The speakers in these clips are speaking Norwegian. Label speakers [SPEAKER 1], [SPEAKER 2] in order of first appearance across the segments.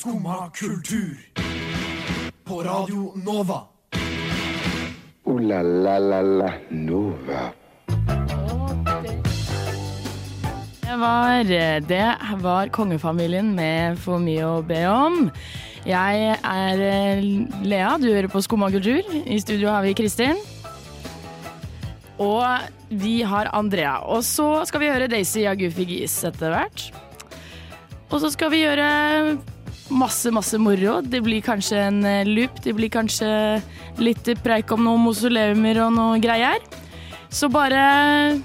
[SPEAKER 1] Skumma kultur. På Radio Nova.
[SPEAKER 2] O-la-la-la-la Nova.
[SPEAKER 3] Det var, det var kongefamilien med For mye å be om. Jeg er eh, Lea, du hører på Skumma kultur. I studio har vi Kristin. Og vi har Andrea. Og så skal vi høre Daisy av Gis etter hvert. Og så skal vi gjøre masse, masse moro. Det blir kanskje en eh, loop. Det blir kanskje litt preik om noen mausoleumer og noe greier. Så bare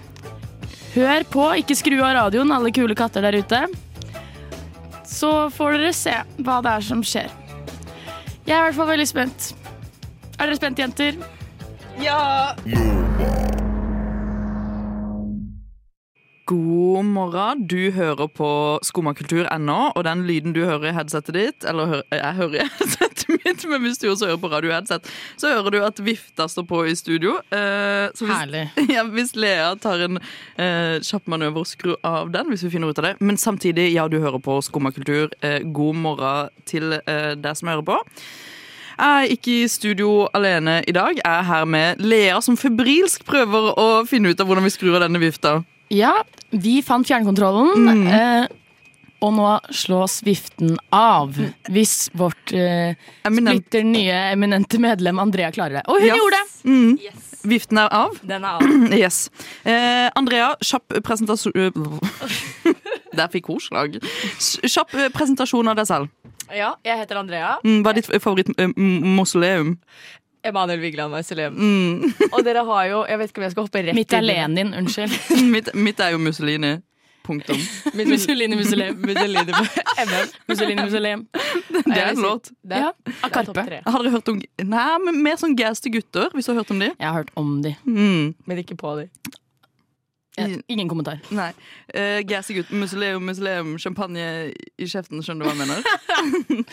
[SPEAKER 3] hør på, ikke skru av radioen, alle kule katter der ute. Så får dere se hva det er som skjer. Jeg er i hvert fall veldig spent. Er dere spent, jenter?
[SPEAKER 4] God morgen. Du hører på Skummakultur ennå, og den lyden du hører i headsetet ditt Eller jeg hører i headsetet mitt, men hvis du også hører på radioheadset, så hører du at vifta står på i studio. Eh, så hvis,
[SPEAKER 3] Herlig.
[SPEAKER 4] Ja, hvis Lea tar en eh, kjapp manøver og skrur av den, hvis vi finner ut av det. Men samtidig, ja, du hører på Skummakultur. Eh, god morgen til eh, deg som hører på. Jeg er ikke i studio alene i dag. Jeg er her med Lea, som febrilsk prøver å finne ut av hvordan vi skrur av denne vifta.
[SPEAKER 3] Ja, vi fant fjernkontrollen, eh, og nå slås viften av. Hvis vårt eh,
[SPEAKER 4] Eminent.
[SPEAKER 3] splitter nye eminente medlem Andrea klarer det. Og hun
[SPEAKER 4] yes.
[SPEAKER 3] gjorde det!
[SPEAKER 4] Mm. Viften er av.
[SPEAKER 3] Den er av.
[SPEAKER 4] Yes. Eh, Andrea, kjapp presentasjon Der fikk hun slag. Kjapp eh, presentasjon av deg selv.
[SPEAKER 5] Ja, jeg heter Andrea.
[SPEAKER 4] Mm, Hva er ditt favoritt-mausoleum?
[SPEAKER 5] Emanuel Vigeland Mausoleum.
[SPEAKER 4] Mm.
[SPEAKER 5] Og dere har jo Jeg vet ikke om jeg skal hoppe rett
[SPEAKER 3] Mitt er
[SPEAKER 5] inn.
[SPEAKER 3] Lenin, unnskyld.
[SPEAKER 4] mitt, mitt er jo Mussolini. Punktum.
[SPEAKER 5] Mitt-
[SPEAKER 3] Mussolini Mussolem.
[SPEAKER 5] Mussolini MM.
[SPEAKER 3] Mussolini Museum.
[SPEAKER 4] Det er en låt.
[SPEAKER 5] Det,
[SPEAKER 3] Ja, av Karpe.
[SPEAKER 4] Har dere hørt om Nei, men mer sånn gæste gutter, hvis du har hørt om de?
[SPEAKER 3] Jeg har hørt om de.
[SPEAKER 4] Mm.
[SPEAKER 5] Men ikke på de.
[SPEAKER 3] Ja, ingen kommentar.
[SPEAKER 4] Nei. Uh, gaste gutter, museum, museum, champagne i kjeften, skjønner du hva jeg mener?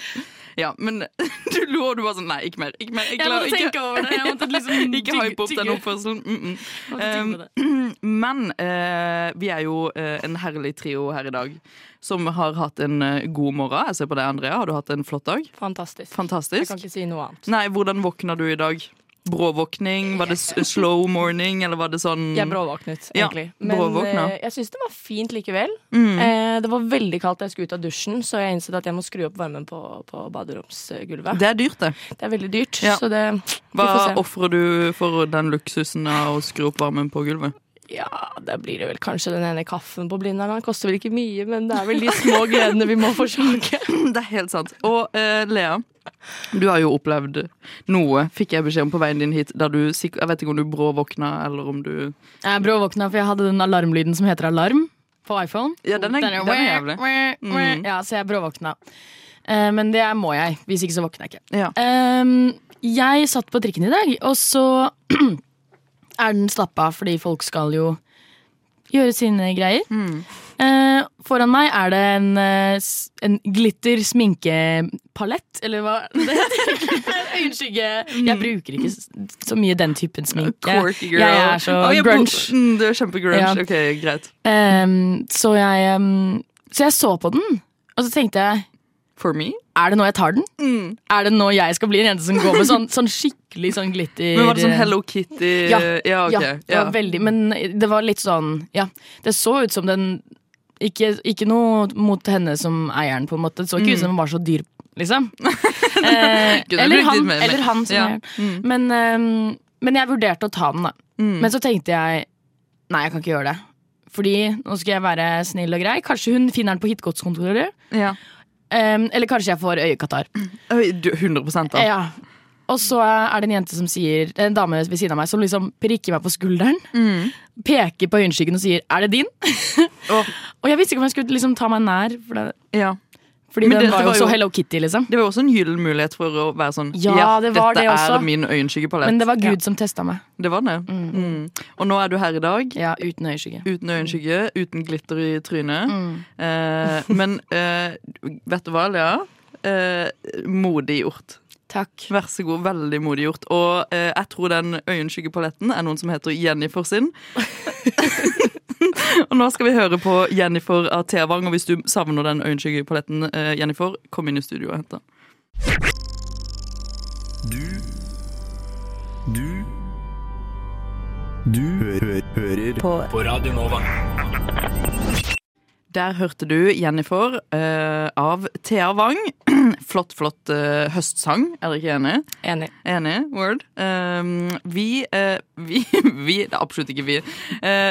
[SPEAKER 4] Ja, men du lo, og du var sånn Nei, ikke mer. Ikke mer. Jeg
[SPEAKER 3] Jeg måtte tenke over det. Jeg måtte liksom
[SPEAKER 4] Ikke hype opp den oppførselen. Mm -mm. Um. Men uh, vi er jo uh, en herlig trio her i dag som har hatt en eh, god morgen. Jeg ser på deg, Andrea. Har du hatt en flott dag?
[SPEAKER 5] Fantastisk. Jeg kan ikke si noe annet.
[SPEAKER 4] Nei, Hvordan våkna du i dag? Bråvåkning? Var det slow morning, eller var det sånn
[SPEAKER 5] Jeg bråvåknet,
[SPEAKER 4] Ja,
[SPEAKER 5] egentlig. Men
[SPEAKER 4] bråvåkna.
[SPEAKER 5] eh, jeg syns det var fint likevel.
[SPEAKER 4] Mm.
[SPEAKER 5] Eh, det var veldig kaldt da jeg skulle ut av dusjen, så jeg innså at jeg må skru opp varmen på, på baderomsgulvet.
[SPEAKER 4] Det er dyrt, det.
[SPEAKER 5] Det er veldig dyrt,
[SPEAKER 4] Ja.
[SPEAKER 5] så det
[SPEAKER 4] Hva ofrer du for den luksusen av å skru opp varmen på gulvet?
[SPEAKER 5] Ja, da blir det vel kanskje den ene kaffen på Blindern. Den koster vel ikke mye, men det er vel de små gledene vi må forsake.
[SPEAKER 4] Det er helt sant. Og eh, Lea, du har jo opplevd noe, fikk jeg beskjed om på veien din hit. Du, jeg vet ikke om du bråvåkna, eller om du
[SPEAKER 3] Jeg bråvåkna for jeg hadde den alarmlyden som heter alarm på iPhone.
[SPEAKER 4] Ja, den er, den er jævlig. Mm.
[SPEAKER 3] Ja, så jeg bråvåkna. Uh, men det må jeg. Hvis ikke så våkner jeg ikke.
[SPEAKER 4] Ja.
[SPEAKER 3] Ehm, jeg satt på trikken i dag, og så er den stappa fordi folk skal jo gjøre sine greier. Eh, foran meg er det en, eh, en glitter sminkepalett, eller hva det heter. Øyenskygge. Jeg bruker ikke så mye den typen sminke.
[SPEAKER 4] Girl.
[SPEAKER 3] Jeg er så
[SPEAKER 4] oh, jeg
[SPEAKER 3] grunge.
[SPEAKER 4] Mm, du er kjempegrunge.
[SPEAKER 3] Ja.
[SPEAKER 4] Ok, greit.
[SPEAKER 3] Eh, så jeg ehm, Så jeg så på den, og så tenkte jeg
[SPEAKER 4] For me?
[SPEAKER 3] Er det nå jeg tar den?
[SPEAKER 4] Mm.
[SPEAKER 3] Er det nå jeg skal bli en jente som går med sånn, sånn skikkelig sånn glitter
[SPEAKER 4] Men var det sånn Hello Kitty?
[SPEAKER 3] Ja,
[SPEAKER 4] ja ok.
[SPEAKER 3] Ja, det var veldig, men det var litt sånn Ja, det så ut som den Ikke, ikke noe mot henne som eieren, på en måte. Det så ikke ut som den var så dyr, liksom. Eh, eller, han, eller han som
[SPEAKER 4] Ja.
[SPEAKER 3] eieren.
[SPEAKER 4] Mm.
[SPEAKER 3] Men, um, men jeg vurderte å ta den, da.
[SPEAKER 4] Mm.
[SPEAKER 3] Men så tenkte jeg nei, jeg kan ikke gjøre det. Fordi nå skal jeg være snill og grei. Kanskje hun finner den på hitgodskontoret.
[SPEAKER 4] ja.
[SPEAKER 3] Um, eller kanskje jeg får øyekatarr.
[SPEAKER 4] Oi, 100 da.
[SPEAKER 3] Ja. Og så er det en jente som sier En dame ved siden av meg som liksom prikker meg på skulderen.
[SPEAKER 4] Mm.
[SPEAKER 3] Peker på øyenskyggen og sier 'er det din?'
[SPEAKER 4] oh.
[SPEAKER 3] og jeg visste ikke om jeg skulle liksom ta meg nær, for det,
[SPEAKER 4] Ja.
[SPEAKER 3] Fordi
[SPEAKER 4] Men
[SPEAKER 3] den
[SPEAKER 4] det-
[SPEAKER 3] var
[SPEAKER 4] det
[SPEAKER 3] jo
[SPEAKER 4] var
[SPEAKER 3] så Hello Kitty, liksom.
[SPEAKER 4] Det var også en gyllen mulighet for å være sånn
[SPEAKER 3] Ja, det var
[SPEAKER 4] dette
[SPEAKER 3] det også.
[SPEAKER 4] er min øyenskyggepalett.
[SPEAKER 3] Men det var Gud
[SPEAKER 5] Ja.
[SPEAKER 3] som testa meg.
[SPEAKER 4] Det var det. Mm. Og nå er du her i dag.
[SPEAKER 3] Ja, uten øyenskygge.
[SPEAKER 4] Uten øyenskygge, uten glitter i trynet.
[SPEAKER 3] Mm.
[SPEAKER 4] Eh, men eh, vet du hva, Lea? Eh, modig gjort.
[SPEAKER 5] Takk.
[SPEAKER 4] Vær så god. Veldig modig gjort. Og eh, jeg tror den øyenskyggepaletten er noen som heter Jennifer sin. og nå skal vi høre på Jennifer av Tevang, og hvis du savner den øyenskyggepaletten, eh, Jennifer, kom inn i studio og hent den.
[SPEAKER 1] Du Du Du hø hø hører på. på Radio Nova.
[SPEAKER 4] Der hørte du Jennifer uh, av Thea Wang. flott, flott uh, høstsang. Er dere ikke enig?
[SPEAKER 5] Enig.
[SPEAKER 4] Enig? Word. Uh, vi, eh, vi Vi, det er absolutt ikke vi.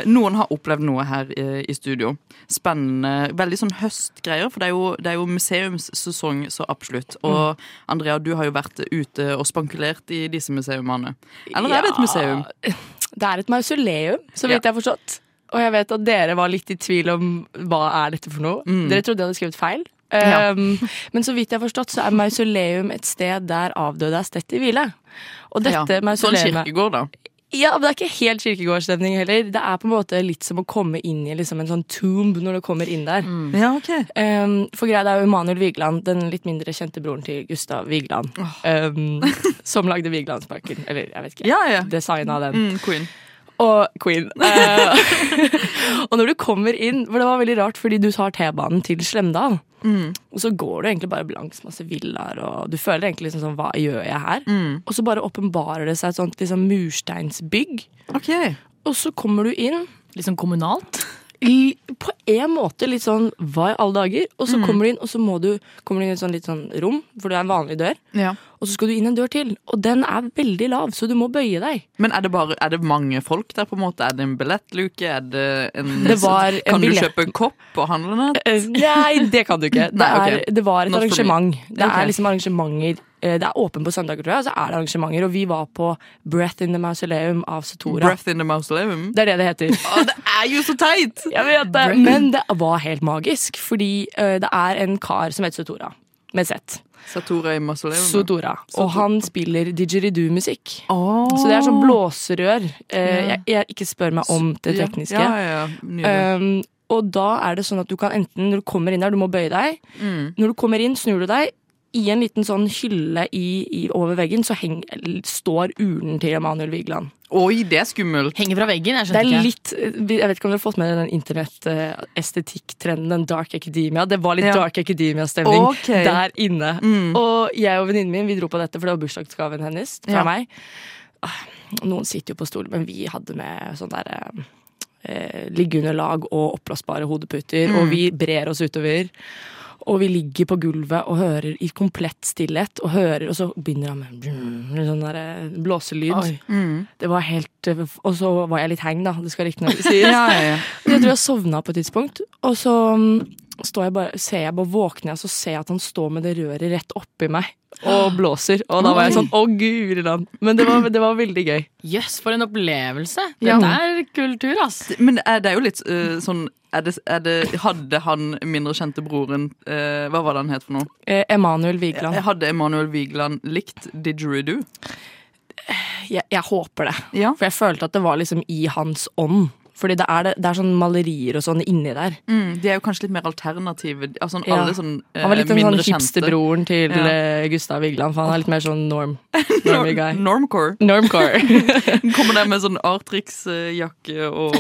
[SPEAKER 4] Noen har opplevd noe her i studio. Spennende. Veldig sånn høstgreier, for det er jo, det er jo museumssesong så absolutt. Og Andrea, du har jo vært ute og spankulert i disse museumene. Eller er det et museum?
[SPEAKER 5] Det er et mausoleum, så vidt jeg har forstått. Og jeg vet at dere var litt i tvil om hva er dette for noe. Dere trodde jeg hadde skrevet feil.
[SPEAKER 4] Ja.
[SPEAKER 5] Um, men så vidt jeg har forstått, så er mausoleum et sted der avdøde er stedt i hvile. Og dette
[SPEAKER 4] Ja. Sånn kirkegård, da.
[SPEAKER 5] Ja, men Det er ikke helt kirkegårdsstemning heller. Det er på en måte litt som å komme inn i liksom en sånn tomb når du kommer inn der.
[SPEAKER 4] Ja, ok.
[SPEAKER 5] Um, for greia det er jo Emanuel Vigeland, den litt mindre kjente broren til Gustav Vigeland, um, som lagde Vigelandsparken. Eller jeg vet ikke.
[SPEAKER 4] Ja, ja.
[SPEAKER 5] Designa den.
[SPEAKER 4] Mm, queen.
[SPEAKER 5] Og Queen. Eh, og når du kommer inn For det var veldig rart, fordi du tar T-banen til Slemdal. Og så går du egentlig bare langs masse villaer, og du føler egentlig liksom sånn Hva gjør jeg her? Og så bare åpenbarer det seg et sånt liksom mursteinsbygg.
[SPEAKER 4] Ok.
[SPEAKER 5] Og så kommer du inn.
[SPEAKER 3] Litt sånn kommunalt.
[SPEAKER 5] På en måte litt sånn hva i alle dager? Og så kommer du inn, og så må du, kommer du inn i et sånn litt sånn rom, for det er en vanlig dør.
[SPEAKER 4] Ja.
[SPEAKER 5] Og så skal du inn en dør til, og den er veldig lav, så du må bøye deg.
[SPEAKER 4] Men er det, bare, er det mange folk der, på en måte? Er det en billettluke? Er det en
[SPEAKER 5] Det var en
[SPEAKER 4] Kan du kjøpe en kopp og handle den?
[SPEAKER 5] Eh, Nei, det kan du ikke. Det,
[SPEAKER 4] Nei, okay.
[SPEAKER 5] er, det var et
[SPEAKER 4] Not
[SPEAKER 5] arrangement. Det er liksom arrangementer eh, Det er åpent på søndager, tror jeg, og så er det arrangementer. Og vi var på Breath in the Mausoleum av Satora.
[SPEAKER 4] Breath in the Mausoleum?
[SPEAKER 5] Det er det det heter.
[SPEAKER 4] Å, det er jo så teit!
[SPEAKER 5] Jeg vet det. Men det var helt magisk, fordi eh, det er en kar som heter Satora. Med Z.
[SPEAKER 4] Satora i mausoleum. da.
[SPEAKER 5] Sotora. Og han spiller didgeridoo-musikk.
[SPEAKER 4] Oh.
[SPEAKER 5] Så det er sånn blåserør. Eh, jeg, jeg, ikke spør meg om det tekniske.
[SPEAKER 4] Ja, ja, ja.
[SPEAKER 5] Um, og da er det sånn at du kan enten, når du kommer inn der, du må bøye deg.
[SPEAKER 4] Mm.
[SPEAKER 5] Når du kommer inn, snur du deg. I en liten sånn hylle i, i, over veggen så heng, står urnen til Emanuel Vigeland.
[SPEAKER 4] Oi, det er skummelt.
[SPEAKER 3] Henger fra veggen. Jeg
[SPEAKER 5] Det er
[SPEAKER 3] ikke.
[SPEAKER 5] litt Jeg vet ikke om dere har fått med dere den internett-estetikk-trenden, den dark academia. Det var litt
[SPEAKER 4] Ja.
[SPEAKER 5] dark academia-stemning
[SPEAKER 4] okay.
[SPEAKER 5] der inne.
[SPEAKER 4] Mm.
[SPEAKER 5] Og jeg og venninnen min vi dro på dette, for det var bursdagsgaven hennes fra
[SPEAKER 4] Ja.
[SPEAKER 5] meg. Ah, Noen sitter jo på stol, men vi hadde med sånn derre eh, liggeunderlag og oppblåsbare hodeputer,
[SPEAKER 4] Mm.
[SPEAKER 5] og vi brer oss utover. Og vi ligger på gulvet og hører i komplett stillhet, og hører, og så begynner han med sånn der eh, blåselyd.
[SPEAKER 4] Mm.
[SPEAKER 5] Det var helt eh, Og så var jeg litt heng, da. Det skal riktignok sies.
[SPEAKER 4] Ja, ja, ja.
[SPEAKER 5] Jeg tror jeg sovna på et tidspunkt, og så mm, står jeg bare, ser jeg bare våkner jeg, så ser jeg at han står med det røret rett oppi meg og blåser. Og da var jeg sånn å guri land. Men det var, det var veldig gøy.
[SPEAKER 3] Jøss, for en opplevelse.
[SPEAKER 5] Ja.
[SPEAKER 3] Er kultur, ass.
[SPEAKER 4] Men er, det er jo litt uh, sånn er det, er det, Hadde han mindre kjente broren uh, Hva var det han het for noe?
[SPEAKER 5] Eh, Emanuel Vigeland.
[SPEAKER 4] Hadde Emanuel Vigeland likt Didgeridoo?
[SPEAKER 5] Jeg, jeg håper det.
[SPEAKER 4] Ja.
[SPEAKER 5] For jeg følte at det var liksom i hans ånd. Fordi det er, det, det er sånn malerier og sånn inni der.
[SPEAKER 4] Mm, de er jo kanskje litt mer alternative. Altså,
[SPEAKER 5] Ja.
[SPEAKER 4] alle sånn eh,
[SPEAKER 5] Han var litt den sånn
[SPEAKER 4] mindre
[SPEAKER 5] hipsterbroren til
[SPEAKER 4] Ja.
[SPEAKER 5] eh, Gustav Vigeland, for han er litt mer sånn norm. Normie guy.
[SPEAKER 4] Normcore.
[SPEAKER 5] Normcore.
[SPEAKER 4] Kommer der med sånn Artrix-jakke og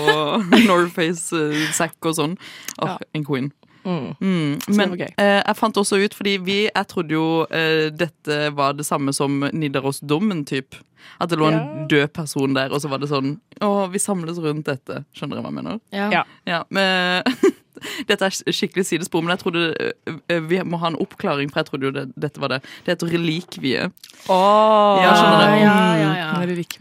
[SPEAKER 4] Norface-sekk og sånn. Åh,
[SPEAKER 5] Ja.
[SPEAKER 4] En queen.
[SPEAKER 5] Mm.
[SPEAKER 4] Mm. Men
[SPEAKER 5] okay.
[SPEAKER 4] eh, jeg fant også ut, fordi vi, jeg trodde jo eh, dette var det samme som Nidarosdomen, typ. At det lå en
[SPEAKER 5] Ja.
[SPEAKER 4] død person der, og så var det sånn Å, vi samles rundt dette. Skjønner dere hva jeg mener?
[SPEAKER 5] Ja.
[SPEAKER 4] Ja, men Dette er skikkelig sidespor, men jeg trodde eh, vi må ha en oppklaring, for jeg trodde jo det, dette var det. Det heter relikvie.
[SPEAKER 5] Åh,
[SPEAKER 4] Ja, skjønner du?
[SPEAKER 3] Ja, ja, ja.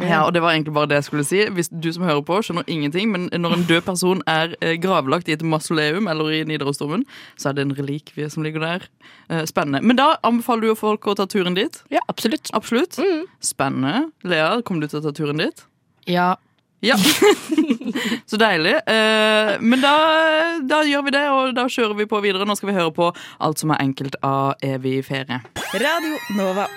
[SPEAKER 4] Ja, og det var egentlig bare det jeg skulle si. Hvis du som hører på, skjønner ingenting, men når en død person er eh, gravlagt i et mausoleum eller i Nidarosdomen, så er det en relikvie som ligger der. Eh, Spennende. Men da anbefaler du jo folk å ta turen dit.
[SPEAKER 5] Ja, absolutt.
[SPEAKER 4] Absolutt.
[SPEAKER 5] Mm.
[SPEAKER 4] Spennende. Lea, kommer du til å ta turen dit?
[SPEAKER 3] Ja.
[SPEAKER 4] Ja. Så deilig. Eh, men da, da gjør vi det, og da kjører vi på videre. Nå skal vi høre på Alt som er enkelt av Evig ferie. Radio Nova.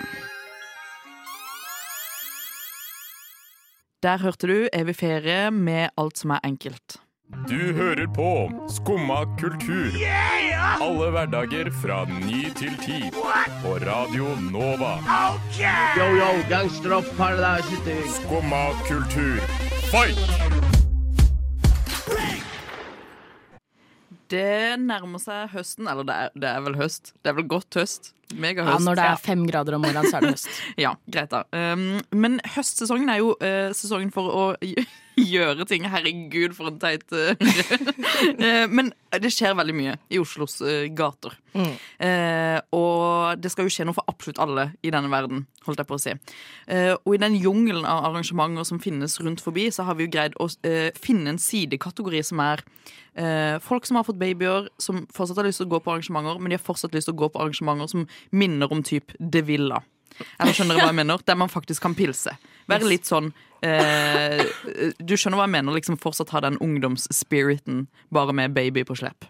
[SPEAKER 4] Der hørte du Evig ferie med Alt som er enkelt.
[SPEAKER 1] Du hører på Skumma kultur. Alle hverdager fra ny til ti. På Radio Nova.
[SPEAKER 6] Yo, yo, gangsteropp, paradise.
[SPEAKER 1] Skumma kultur, fight!
[SPEAKER 4] Det nærmer seg høsten. Eller det er, det er vel høst. Det er vel godt høst.
[SPEAKER 3] Ja, når det er fem grader om morgenen, så er det høst.
[SPEAKER 4] Ja, greit da. Um, men høstsesongen er jo uh, sesongen for å gjøre ting. Herregud, for en teit uh, uh, Men det skjer veldig mye i Oslos gater. Uh, og det skal jo skje noe for absolutt alle i denne verden, holdt jeg på å si. Og i den jungelen av arrangementer som finnes rundt forbi, så har vi jo greid å finne en sidekategori som er folk som har fått babyer, som fortsatt har lyst til å gå på arrangementer, men de har fortsatt lyst til å gå på arrangementer som minner om typ De Villa. Eller skjønner dere hva jeg mener? Der man faktisk kan pilse. Være litt sånn eh, Du skjønner hva jeg mener? Liksom Fortsatt ha den ungdomsspiriten, bare med baby på slep.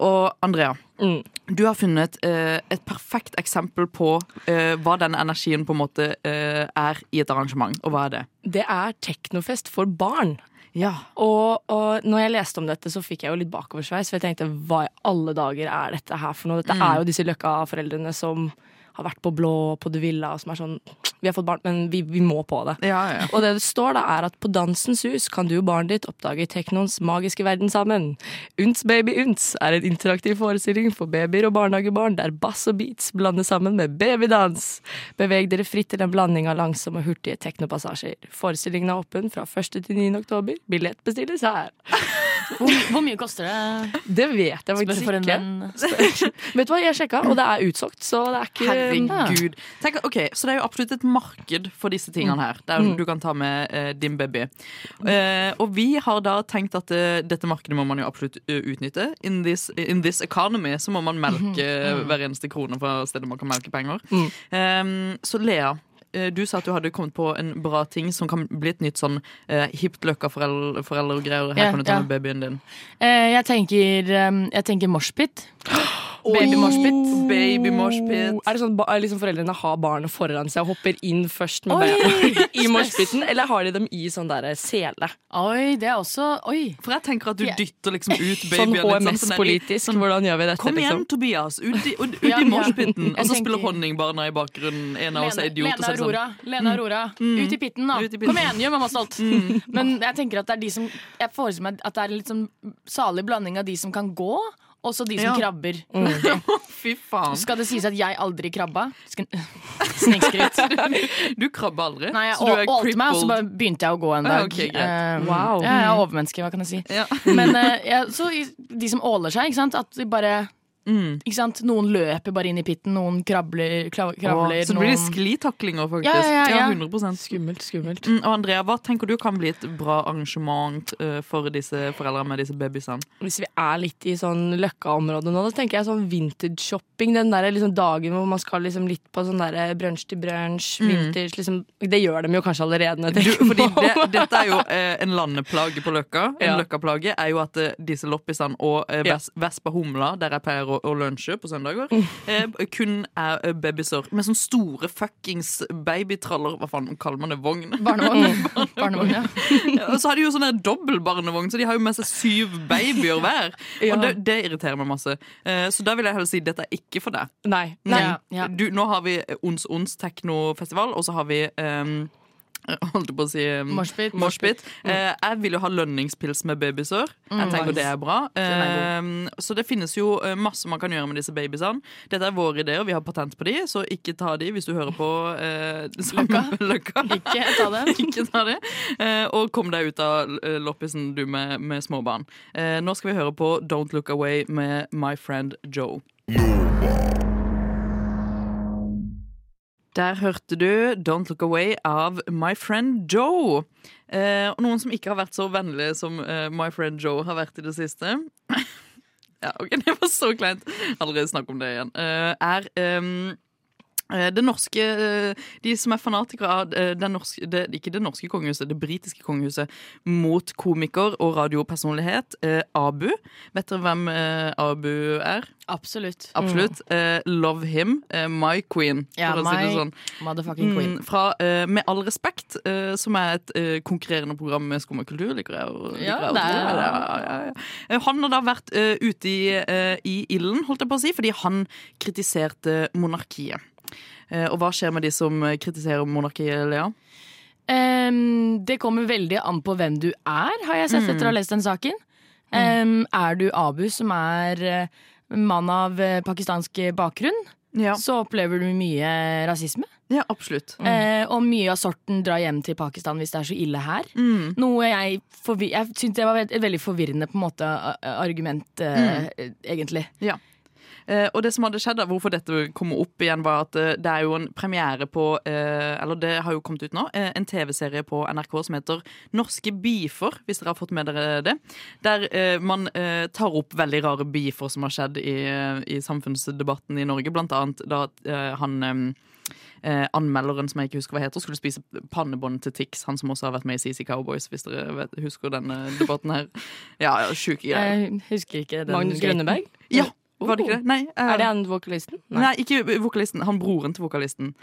[SPEAKER 4] Og Andrea,
[SPEAKER 5] Mm.
[SPEAKER 4] du har funnet eh, et perfekt eksempel på eh, hva den energien på en måte eh, er i et arrangement. Og hva er det?
[SPEAKER 5] Det er teknofest for barn.
[SPEAKER 4] Ja.
[SPEAKER 5] Og, og når jeg leste om dette, så fikk jeg jo litt bakoversveis. For jeg tenkte hva i alle dager er dette her for noe? Dette er jo disse Løkka-foreldrene som har vært på Blå, på De Villa, som er sånn Vi har fått barn, men vi, vi må på det.
[SPEAKER 4] Ja, ja.
[SPEAKER 5] Og det det står da er at på Dansens Hus kan du og barnet ditt oppdage teknoens magiske verden sammen. Unts baby unts er en interaktiv forestilling for babyer og barnehagebarn der bass og beats blandes sammen med babydans. Beveg dere fritt til en blanding av langsomme og hurtige teknopassasjer. Forestillingen er åpen fra 1. til 9. oktober. Billett bestilles her.
[SPEAKER 3] Hvor, hvor mye koster det?
[SPEAKER 5] Det vet jeg faktisk ikke. Vet du hva, jeg sjekka, og det er utsolgt, så det er ikke
[SPEAKER 4] Herregud. Tenk, ok, Så det er jo absolutt et marked for disse tingene her, der
[SPEAKER 5] Mm.
[SPEAKER 4] du kan ta med eh, din baby. Eh, og vi har da tenkt at eh, dette markedet må man jo absolutt eh, utnytte. In this, in this economy så må man melke hver eneste krone fra stedet man kan melke penger.
[SPEAKER 5] Mm.
[SPEAKER 4] Eh, så Lea. Eh, Du sa at du hadde kommet på en bra ting som kan bli et nytt sånn eh, hipt løkka-foreldregreier. Her
[SPEAKER 3] Ja,
[SPEAKER 4] kan du ta
[SPEAKER 3] ja.
[SPEAKER 4] med babyen din.
[SPEAKER 3] Eh, jeg tenker, um, jeg tenker moshpit. Baby moshpit.
[SPEAKER 4] Baby.
[SPEAKER 5] Er det sånn at liksom foreldrene har barnet foran seg og hopper inn først med beina i moshpiten, eller har de dem i sånn der sele?
[SPEAKER 3] Oi, det er også Oi.
[SPEAKER 4] For jeg tenker at du dytter liksom ut
[SPEAKER 5] Sånn
[SPEAKER 4] babyen din. sånn
[SPEAKER 5] HMS-politisk, hvordan gjør vi dette?
[SPEAKER 4] Kom igjen,
[SPEAKER 5] liksom?
[SPEAKER 4] Tobias! Ut i, ut, ut
[SPEAKER 3] Ja,
[SPEAKER 4] i moshpiten. Og så spiller honningbarna i bakgrunnen. En av oss er idiot.
[SPEAKER 3] Lena
[SPEAKER 4] sånn,
[SPEAKER 3] Aurora. Lena Aurora. Ut i pitten, da.
[SPEAKER 4] I pitten.
[SPEAKER 3] Kom igjen, gjør mamma stolt. Men jeg tenker at det er de som Jeg forestiller meg at det er en litt sånn salig blanding av de som kan gå, og så de som
[SPEAKER 4] Ja.
[SPEAKER 3] krabber.
[SPEAKER 4] Fy faen.
[SPEAKER 3] Skal det sies at jeg aldri krabba? Sk- Snikskryt.
[SPEAKER 4] Du krabber aldri.
[SPEAKER 3] Nei, jeg
[SPEAKER 4] så du
[SPEAKER 3] ålte meg, og så bare begynte jeg å gå en
[SPEAKER 4] Ah,
[SPEAKER 3] dag.
[SPEAKER 4] Okay.
[SPEAKER 3] Eh,
[SPEAKER 5] Wow.
[SPEAKER 3] Ja, jeg er overmenneske, hva kan jeg si.
[SPEAKER 4] Ja.
[SPEAKER 3] Men uh, jeg, så de som åler seg, ikke sant? At de bare
[SPEAKER 4] Mm.
[SPEAKER 3] ikke sant? Noen løper bare inn i pitten, noen krabler, kravler
[SPEAKER 4] Åh, så det blir
[SPEAKER 3] noen...
[SPEAKER 4] sklitaklinger, faktisk.
[SPEAKER 3] Ja, ja, ja, ja.
[SPEAKER 4] 100
[SPEAKER 5] Skummelt, skummelt.
[SPEAKER 4] Mm, og Andrea, hva tenker du kan bli et bra arrangement uh, for disse foreldrene med disse babyene?
[SPEAKER 5] Hvis vi er litt i sånn Løkka-området nå, da tenker jeg sånn vintage-shopping. Den der liksom dagen hvor man skal liksom litt på sånn der brunsj til brunsj, vintage liksom. Det gjør de jo kanskje allerede.
[SPEAKER 4] Du, fordi det, Dette er jo eh, en landeplage på Løkka. En
[SPEAKER 5] Ja.
[SPEAKER 4] Løkka-plage er jo at uh, disse loppisene og eh,
[SPEAKER 5] Ja.
[SPEAKER 4] Vespa Humla, der jeg pleier å, å lunsje på søndager, eh, kun er eh, med sånne store fuckings babytraller. Hva faen kaller man det? Vogn?
[SPEAKER 3] Barnevogn. Barnevogn, ja.
[SPEAKER 4] Ja, Og så har de jo sånn dobbel barnevogn, så de har jo med seg syv babyer hver.
[SPEAKER 5] Ja.
[SPEAKER 4] Og det, det irriterer meg masse. Eh, så da vil jeg heller si dette er ikke for deg.
[SPEAKER 5] Nei.
[SPEAKER 4] Nei.
[SPEAKER 3] Ja.
[SPEAKER 4] Du, nå har vi Ons Ons teknofestival, og så har vi um, Holdt på å si
[SPEAKER 3] Moshpit.
[SPEAKER 4] Moshpit. Mm. Eh, jeg vil jo ha lønningspils med babysør. Jeg tenker det er bra. Eh, så det finnes jo eh, masse man kan gjøre med disse babysene. Dette er våre ideer, vi har patent på de, så ikke ta de hvis du hører på eh, sammen Løkka.
[SPEAKER 3] Ikke ta det.
[SPEAKER 4] Ikke ta det. Eh, og kom deg ut av eh, loppisen, du med, med småbarn. Eh, nå skal vi høre på Don't Look Away med My Friend Joe. Der hørte du Don't Look Away av My Friend Joe. Eh, og noen som ikke har vært så vennlige som eh, My Friend Joe har vært i det siste Ja, ok, det var så kleint. Allerede snakk om det igjen. Eh, er Det norske, eh, De som er fanatikere av det norske, det, ikke det norske kongehuset, det britiske kongehuset, mot komiker og radiopersonlighet, eh, Abu. Vet dere hvem eh, Abu er?
[SPEAKER 3] Absolutt.
[SPEAKER 4] Absolutt. Eh, love him. Eh, my queen, for
[SPEAKER 3] Ja,
[SPEAKER 4] å si det
[SPEAKER 3] my-
[SPEAKER 4] sånn.
[SPEAKER 3] Motherfucking queen.
[SPEAKER 4] Mm, fra eh, Med all respekt, eh, som er et eh, konkurrerende program med skum og kultur. Liker jeg å
[SPEAKER 3] Ja,
[SPEAKER 4] ja, ja. Eh, Han har da vært eh, ute i, eh, i ilden, holdt jeg på å si, fordi han kritiserte monarkiet. Eh, og hva skjer med de som kritiserer monarkiet, Lea?
[SPEAKER 3] Um, det kommer veldig an på hvem du er, har jeg sett etter å ha lest den saken. Um, er du Abu, som er eh, mann av eh, pakistansk bakgrunn,
[SPEAKER 4] Ja,
[SPEAKER 3] så opplever du mye rasisme.
[SPEAKER 4] ja absolutt.
[SPEAKER 3] Eh, og mye av sorten drar hjem til Pakistan hvis det er så ille her. Noe jeg, jeg syntes det var et veldig forvirrende måte argument, eh, egentlig.
[SPEAKER 4] Ja. Eh, og det som hadde skjedd, hvorfor dette kom opp igjen, var at eh, det er jo en premiere på eh, Eller det har jo kommet ut nå. Eh, en TV-serie på NRK som heter Norske beefer, hvis dere har fått med dere det. Der eh, man eh, tar opp veldig rare beefer som har skjedd i, i samfunnsdebatten i Norge. Blant annet da eh, han eh, anmelderen som jeg ikke husker hva heter, skulle spise pannebånd til Tix. Han som også har vært med i CC Cowboys, hvis dere vet, husker denne debatten her. Ja, ja sjuke greier.
[SPEAKER 3] Jeg husker ikke den
[SPEAKER 5] Magnus. Grønneberg?
[SPEAKER 4] Ja, var det ikke det? Nei. uh,
[SPEAKER 5] Er det han vokalisten?
[SPEAKER 4] Nei. ikke vokalisten. Han broren til vokalisten.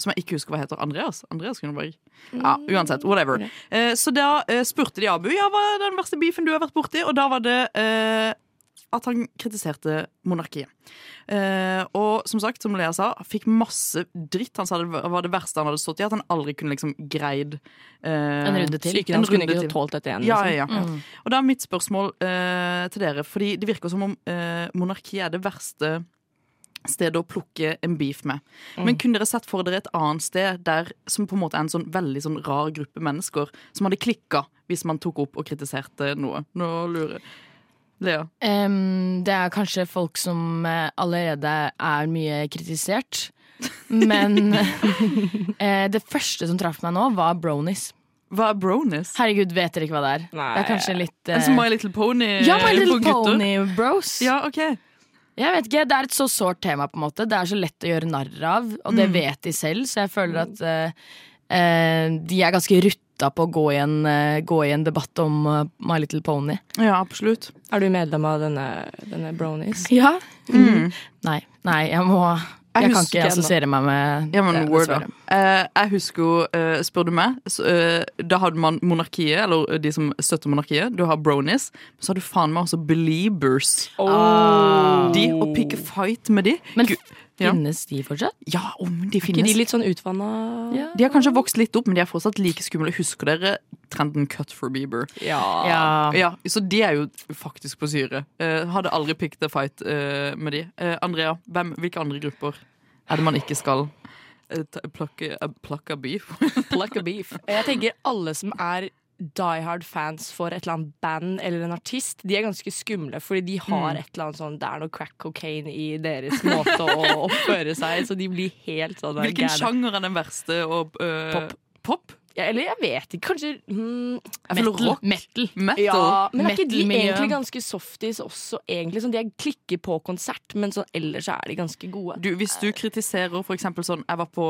[SPEAKER 4] Som jeg ikke husker hva heter. Andreas? Andreas Grønneberg. Ja, uansett. Whatever. Uh, så da uh, spurte de Abu ja, hva er den verste beefen du har vært borti, og da var det at han kritiserte monarkiet. Eh, og som sagt, som Lea sa, han fikk masse dritt. Han sa det var det verste han hadde stått i, at han aldri kunne liksom greid eh,
[SPEAKER 3] En runde til.
[SPEAKER 5] Syken hans kunne ikke tålt dette igjen.
[SPEAKER 4] Ja, ja, ja, Mm. Og da er mitt spørsmål eh, til dere, fordi det virker som om eh, monarkiet er det verste stedet å plukke en beef med. Men kunne dere sett for dere et annet sted der som på en måte er en sånn veldig sånn rar gruppe mennesker som hadde klikka hvis man tok opp og kritiserte noe? Nå lurer jeg. Lea?
[SPEAKER 3] Um, det er kanskje folk som eh, allerede er mye kritisert. Men uh, det første som traff meg nå, var bronies.
[SPEAKER 4] Hva er bronies?
[SPEAKER 3] Herregud, vet dere ikke hva det er?
[SPEAKER 5] Nei.
[SPEAKER 3] Det er kanskje litt eh,
[SPEAKER 4] som My Little Pony
[SPEAKER 3] Ja, My Little? Pony bros.
[SPEAKER 4] Ja, ok.
[SPEAKER 3] Jeg vet ikke, Det er et så sårt tema, på en måte. Det er så lett å gjøre narr av, og
[SPEAKER 4] Mm.
[SPEAKER 3] det vet de selv, så jeg føler at uh, uh, de er ganske rutta på å gå i en, eh, gå i en debatt om eh, My Little Pony.
[SPEAKER 4] Ja, absolutt.
[SPEAKER 5] Er du medlem av denne, denne bronies?
[SPEAKER 3] Ja.
[SPEAKER 4] Mm.
[SPEAKER 3] Nei, nei, jeg må
[SPEAKER 4] Jeg
[SPEAKER 3] Jeg, kan ikke assosiere meg med
[SPEAKER 4] Ja, men
[SPEAKER 3] det,
[SPEAKER 4] word da.
[SPEAKER 3] dessverre.
[SPEAKER 4] Eh, jeg husker jo, uh, spør du meg, så, uh, da hadde man monarkiet, eller de som støtter monarkiet. Du har bronies, men så har du faen meg også beliebers.
[SPEAKER 3] Oh.
[SPEAKER 4] De, å pick a fight med de.
[SPEAKER 3] Men
[SPEAKER 4] Gud, ja.
[SPEAKER 3] finnes de fortsatt?
[SPEAKER 4] ja, om de finnes.
[SPEAKER 5] Er Ikke de litt sånn utvanna
[SPEAKER 4] De har kanskje vokst litt opp, men de er fortsatt like skumle. Husker dere trenden cut for Bieber?
[SPEAKER 5] Ja.
[SPEAKER 3] Ja.
[SPEAKER 4] Ja, Så de er jo faktisk på syre. Uh, hadde aldri picked a fight uh, med de. Uh, Andrea, hvem, hvilke andre grupper er det man ikke skal plukke, plukke beef?
[SPEAKER 5] plukke beef. Jeg tenker alle som er Die Hard fans for et eller annet band eller en artist, de er ganske skumle, fordi de har et eller annet sånn Det er noe crack cocaine i deres måte å oppføre seg, så de blir helt sånn
[SPEAKER 4] Hvilken
[SPEAKER 5] gære.
[SPEAKER 4] sjanger er den verste? Og, øh,
[SPEAKER 5] Pop.
[SPEAKER 4] Pop?
[SPEAKER 5] Ja, eller jeg vet ikke, kanskje mm,
[SPEAKER 4] Jeg
[SPEAKER 3] Metal.
[SPEAKER 4] rock.
[SPEAKER 3] Metal.
[SPEAKER 4] Metal?
[SPEAKER 5] Ja, men er ikke de
[SPEAKER 3] Metal-miljø.
[SPEAKER 5] egentlig ganske softies også, egentlig? Sånn, de er klikker på konsert, men sånn, ellers er de ganske gode.
[SPEAKER 4] Du, hvis du kritiserer for eksempel sånn Jeg var på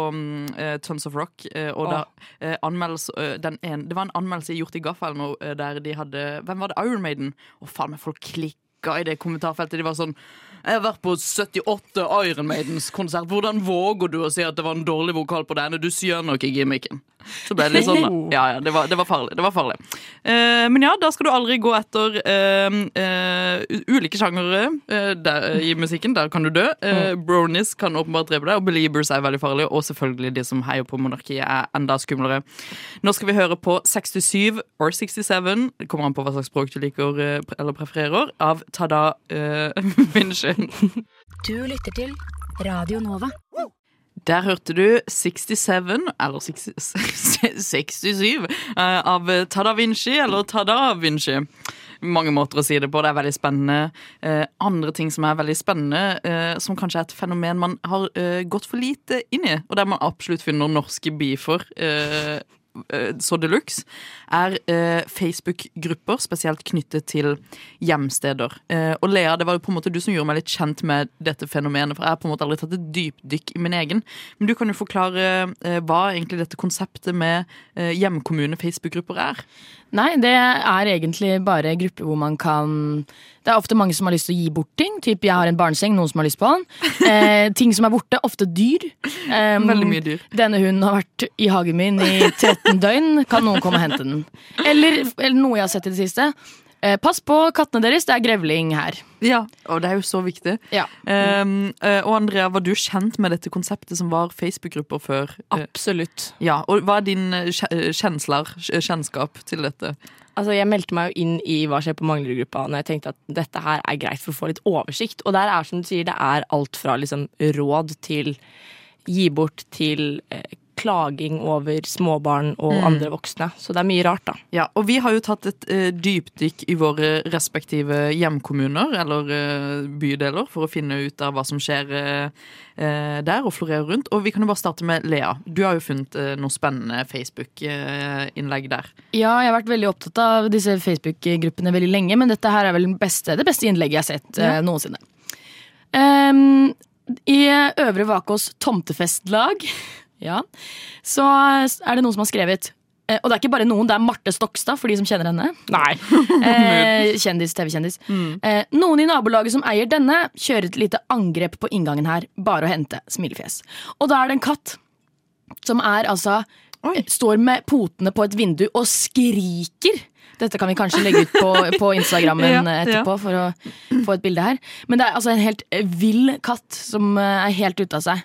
[SPEAKER 4] eh, Tons of Rock, uh, og da eh, uh, eh, den en, Det var en anmeldelse gjort i Gaffa eller noe, eh, der de hadde Hvem var det? Iron Maiden? Og faen meg, folk klikker i det kommentarfeltet. De var sånn jeg har vært på 78 Iron Maidens-konsert. Hvordan våger du å si at det var en dårlig vokal på denne? Du sier nok i gimmicken. Så ble det litt sånn, da. Ja, ja, det var, det var farlig. Det var farlig. Eh, men ja, da skal du aldri gå etter eh, eh, ulike sjangere eh, i musikken. Der kan du dø. Eh, Bronies kan åpenbart drepe deg, og Beliebers er veldig farlig. Og selvfølgelig de som heier på monarkiet, er enda skumlere. Nå skal vi høre på 67 or 67, det kommer an på hva slags språk du liker eh, eller prefererer, av Tada uh, Minchin.
[SPEAKER 7] Du lytter til Radio Nova.
[SPEAKER 4] Der hørte du 67, eller 60, 67, eh, av Tada Vinci, eller Tada Vinci. Mange måter å si det på. Det er veldig spennende. Eh, andre ting som er veldig spennende, eh, som kanskje er et fenomen man har gått for lite inn i, og der man absolutt finner norske eh, så de luxe, er eh, Facebook-grupper spesielt knyttet til hjemsteder. Eh, og Lea, det var jo på en måte du som gjorde meg litt kjent med dette fenomenet, for jeg har på en måte aldri tatt et dypdykk i min egen. Men du kan jo forklare eh, hva egentlig dette konseptet med eh, hjemkommune-Facebook-grupper er.
[SPEAKER 3] Nei, det er egentlig bare grupper hvor man kan Det er ofte mange som har lyst til å gi bort ting. Typ jeg har en barneseng, noen som har lyst på den. Eh, ting som er borte, ofte dyr. Um,
[SPEAKER 4] Veldig mye dyr.
[SPEAKER 3] Denne hunden har vært i hagen min i 13 døgn. Kan noen komme og hente den? Eller, eller noe jeg har sett i det siste. Eh, pass på kattene deres, det er grevling her.
[SPEAKER 4] Ja, og det er jo så viktig.
[SPEAKER 3] Ja.
[SPEAKER 4] Um, eh, og Andrea, var du kjent med dette konseptet som var Facebook-grupper før? Eh,
[SPEAKER 5] Absolutt.
[SPEAKER 4] ja, og Hva er din eh, kjensler, kjennskap til dette?
[SPEAKER 5] Altså, Jeg meldte meg jo inn i Hva skjer på Manglerud-gruppa når jeg tenkte at dette her er greit for å få litt oversikt. Og der er som du sier, det er alt fra liksom råd til gi bort til eh, klaging over småbarn og andre voksne. Så det er mye rart, da.
[SPEAKER 4] Ja, og Vi har jo tatt et uh, dypdykk i våre respektive hjemkommuner eller uh, bydeler for å finne ut av hva som skjer eh, der og florerer rundt. Og vi kan jo bare starte med Lea. Du har jo funnet noe spennende Facebook-innlegg der.
[SPEAKER 3] Ja, jeg har vært veldig opptatt av disse Facebook-gruppene veldig lenge, men dette her er vel beste, det beste innlegget jeg har sett ja. noensinne. Um, I Øvre Vakås tomtefestlag ja, så er det noen som har skrevet eh, Og det er ikke bare noen, det er Marte Stokstad, for de som kjenner henne.
[SPEAKER 5] Nei.
[SPEAKER 3] Eh, kjendis, TV-kjendis. Eh, noen i nabolaget som eier denne, kjører et lite angrep på inngangen her. Bare å hente. Smilefjes. Og da er det en katt som er altså
[SPEAKER 4] Oi.
[SPEAKER 3] Står med potene på et vindu og skriker. Dette kan vi kanskje legge ut på, på Instagrammen
[SPEAKER 4] Ja,
[SPEAKER 3] etterpå etterpå for å få et bilde her. Men det er altså en helt vill katt som er helt ute av seg.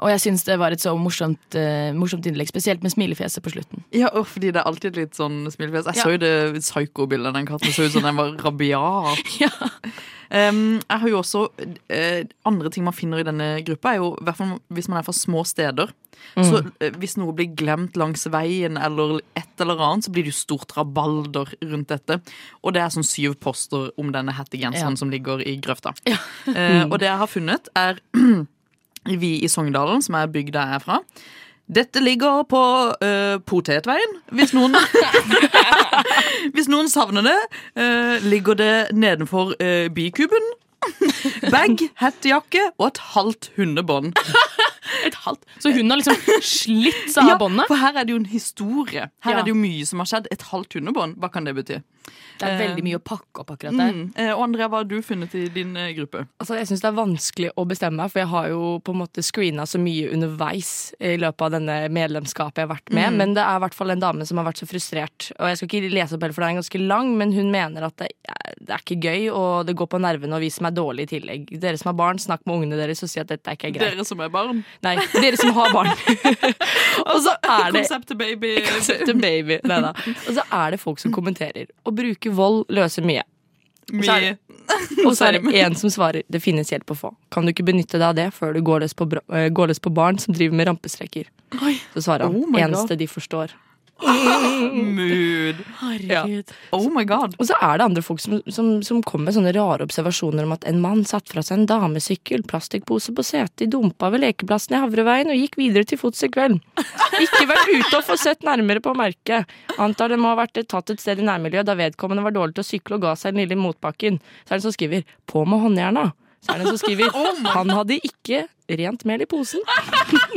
[SPEAKER 3] Og jeg syns det var et så morsomt, uh, morsomt innlegg, spesielt med smilefjeset på slutten.
[SPEAKER 4] Ja, og fordi det er alltid litt sånn smilefjes. Jeg
[SPEAKER 3] Ja.
[SPEAKER 4] så jo det psycho-bildet av den katten. Så ut som den var rabiat.
[SPEAKER 3] Ja.
[SPEAKER 4] Um, jeg har jo også uh, Andre ting man finner i denne gruppa, er jo hvert fall hvis man er fra små steder. Så uh, Hvis noe blir glemt langs veien, eller et eller annet, så blir det jo stort rabalder rundt dette. Og det er sånn syv poster om denne hettegenseren
[SPEAKER 3] Ja.
[SPEAKER 4] som ligger i grøfta. Eh, og det jeg har funnet, er vi i Sogndalen, som er bygda jeg er fra. Dette ligger på uh, Potetveien, hvis noen Hvis noen savner det. Uh, ligger det nedenfor uh, bikuben. Bag, hettejakke og et halvt hundebånd.
[SPEAKER 3] Et halvt. Så hun har liksom slitt seg av båndet?
[SPEAKER 4] for her er det jo en historie. Her
[SPEAKER 3] Ja.
[SPEAKER 4] er det jo mye som har skjedd. Et halvt hundebånd, hva kan det bety?
[SPEAKER 3] Det er veldig mye å pakke opp akkurat der.
[SPEAKER 4] Mm. Eh, og Andrea, hva har du funnet i din eh, gruppe?
[SPEAKER 5] Altså, jeg syns det er vanskelig å bestemme meg, for jeg har jo på en måte screena så mye underveis i løpet av denne medlemskapet jeg har vært med. Men det er i hvert fall en dame som har vært så frustrert. Og jeg skal ikke lese opp heller, for den er ganske lang, men hun mener at det, det er ikke gøy, og det går på nervene, og vi som er dårlige i tillegg. Dere som har barn, snakk med ungene deres og si at dette ikke er greit.
[SPEAKER 4] Dere som er barn.
[SPEAKER 5] Nei, dere som har barn. og så er det
[SPEAKER 4] Konseptet baby.
[SPEAKER 5] Konseptet baby. Neida. Og så er det folk som kommenterer. Å bruke vold løser mye.
[SPEAKER 4] Mye.
[SPEAKER 5] Og så er det en som svarer det finnes hjelp å få. Kan du ikke benytte deg av det før du går løs på, eh, går løs på barn som driver med rampestreker? Så svarer han
[SPEAKER 4] Oh
[SPEAKER 5] eneste de forstår.
[SPEAKER 4] Mood.
[SPEAKER 3] Herregud.
[SPEAKER 4] Oh my god.
[SPEAKER 5] Og så er det andre folk som, som, som kommer med sånne rare observasjoner om at en mann satt fra seg en damesykkel, plastikkpose på setet, dumpa ved lekeplassen i Havreveien og gikk videre til fots i kveld. Ikke vært ute og få sett nærmere på merket. Antar det må ha vært tatt et sted i nærmiljøet da vedkommende var dårlig til å sykle og ga seg den lille motbakken. Så er det en som skriver 'på med håndjerna'. Så er det en som skriver 'han hadde ikke rent mel i posen'.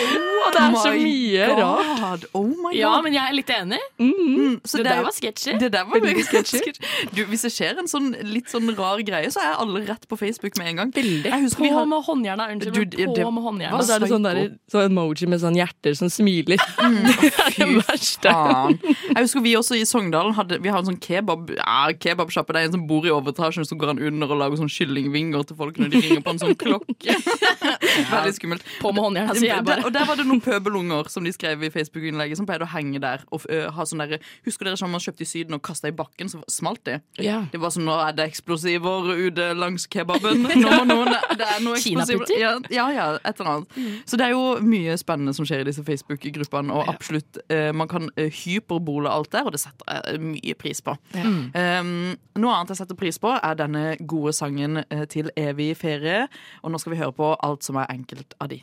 [SPEAKER 5] og det er så
[SPEAKER 4] mye
[SPEAKER 5] mye rart.
[SPEAKER 4] Oh my god.
[SPEAKER 3] Ja, men jeg er litt enig.
[SPEAKER 4] Mm, så
[SPEAKER 3] Det
[SPEAKER 4] det,
[SPEAKER 3] der var sketchy.
[SPEAKER 4] Det der var
[SPEAKER 5] Veldig.
[SPEAKER 4] Du, hvis det skjer en sånn litt sånn rar greie, så er alle rett på Facebook med en gang.
[SPEAKER 5] Veldig.
[SPEAKER 4] Jeg husker
[SPEAKER 3] På
[SPEAKER 4] vi har
[SPEAKER 3] med håndjerna. Unnskyld,
[SPEAKER 4] Du, det-
[SPEAKER 3] på med håndjerna.
[SPEAKER 5] Og så er det sånn, der, sånn emoji med sånn hjerter som smiler. det er det verste.
[SPEAKER 4] Jeg husker vi også i Sogndalen hadde Vi har en sånn kebab ja, kebabsjappe. Det er en som bor i overetasjen, så går han under og lager sånn kyllingvinger til folk når de ringer på en sånn klokke. Veldig skummelt.
[SPEAKER 3] På med håndjerna, sier jeg bare.
[SPEAKER 4] Og der var det noen pøbelunger som de skrev i Facebook-innlegget, som pleide å henge der. Og ha sånn der, Husker dere sånn man kjøpte i Syden og kasta i bakken, så smalt de?
[SPEAKER 5] Ja.
[SPEAKER 4] Det var sånn, Nå er det eksplosiver ute langs kebaben. Nå må noen, det er noe eksplosiver.
[SPEAKER 3] Kinaputter?
[SPEAKER 4] Ja, ja, ja, et eller annet. Så det er jo mye spennende som skjer i disse Facebook-gruppene. Og absolutt, eh, man kan hyperbole alt der, og det setter jeg mye pris på. Um, noe annet jeg setter pris på, er denne gode sangen til evig ferie. Og nå skal vi høre på alt som er enkelt av de.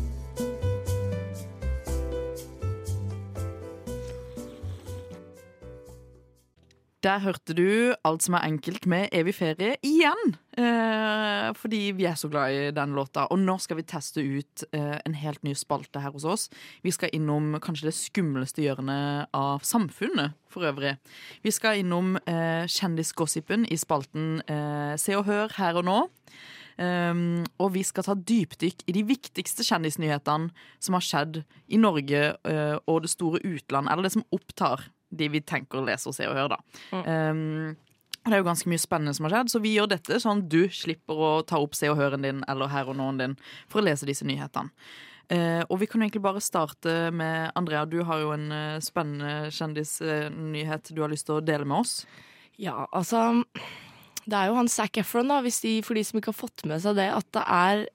[SPEAKER 4] Der hørte du alt som er enkelt med evig ferie igjen. Eh, fordi vi er så glad i den låta. Og nå skal vi teste ut eh, en helt ny spalte her hos oss. Vi skal innom kanskje det skumleste hjørnet av samfunnet for øvrig. Vi skal innom eh, kjendisgossipen i spalten eh, Se og Hør her og nå. Um, og vi skal ta dypdykk i de viktigste kjendisnyhetene som har skjedd i Norge eh, og det store utland, eller det som opptar de vi tenker å lese og se og høre, da. Um, det er jo ganske mye spennende som har skjedd, så vi gjør dette sånn at du slipper å ta opp Se og Høren din eller Her og Nå-en din for å lese disse nyhetene. Eh, og vi kan jo egentlig bare starte med Andrea. Du har jo en eh, spennende kjendisnyhet du har lyst til å dele med oss.
[SPEAKER 5] Ja, altså Det er jo han Zac Efron, da, hvis de, for de som ikke har fått med seg det, at det er